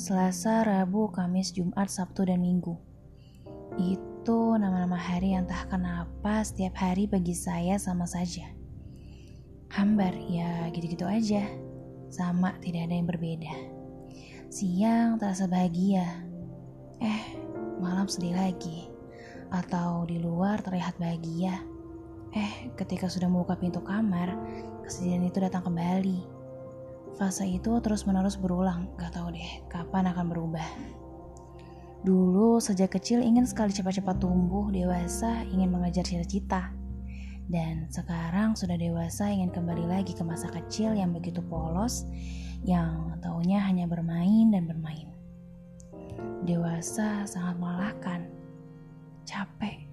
Selasa, Rabu, Kamis, Jumat, Sabtu, dan Minggu. Itu nama-nama hari yang entah kenapa setiap hari bagi saya sama saja. Hambar, ya gitu-gitu aja. Sama, tidak ada yang berbeda. Siang terasa bahagia. Eh, malam sedih lagi. Atau di luar terlihat bahagia. Eh, ketika sudah membuka pintu kamar, kesedihan itu datang kembali Fase itu terus-menerus berulang, gak tahu deh kapan akan berubah. Dulu sejak kecil ingin sekali cepat-cepat tumbuh, dewasa ingin mengejar cita-cita. Dan sekarang sudah dewasa ingin kembali lagi ke masa kecil yang begitu polos, yang taunya hanya bermain dan bermain. Dewasa sangat melelahkan, capek.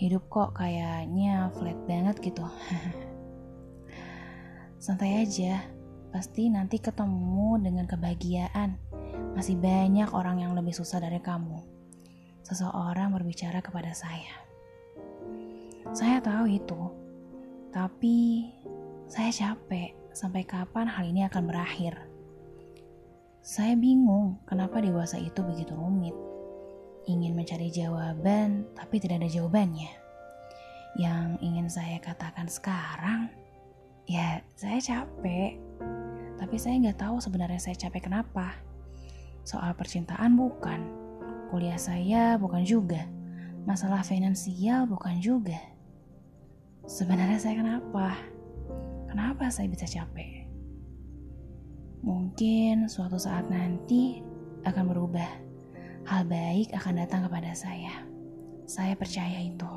Hidup kok kayaknya flat banget gitu. Santai aja, pasti nanti ketemu dengan kebahagiaan. Masih banyak orang yang lebih susah dari kamu. Seseorang berbicara kepada saya. Saya tahu itu, tapi saya capek. Sampai kapan hal ini akan berakhir? Saya bingung kenapa dewasa itu begitu rumit. Ingin mencari jawaban, tapi tidak ada jawabannya. Yang ingin saya katakan sekarang, ya saya capek tapi saya nggak tahu sebenarnya saya capek kenapa. Soal percintaan bukan, kuliah saya bukan juga, masalah finansial bukan juga. Sebenarnya saya kenapa? Kenapa saya bisa capek? Mungkin suatu saat nanti akan berubah. Hal baik akan datang kepada saya. Saya percaya itu.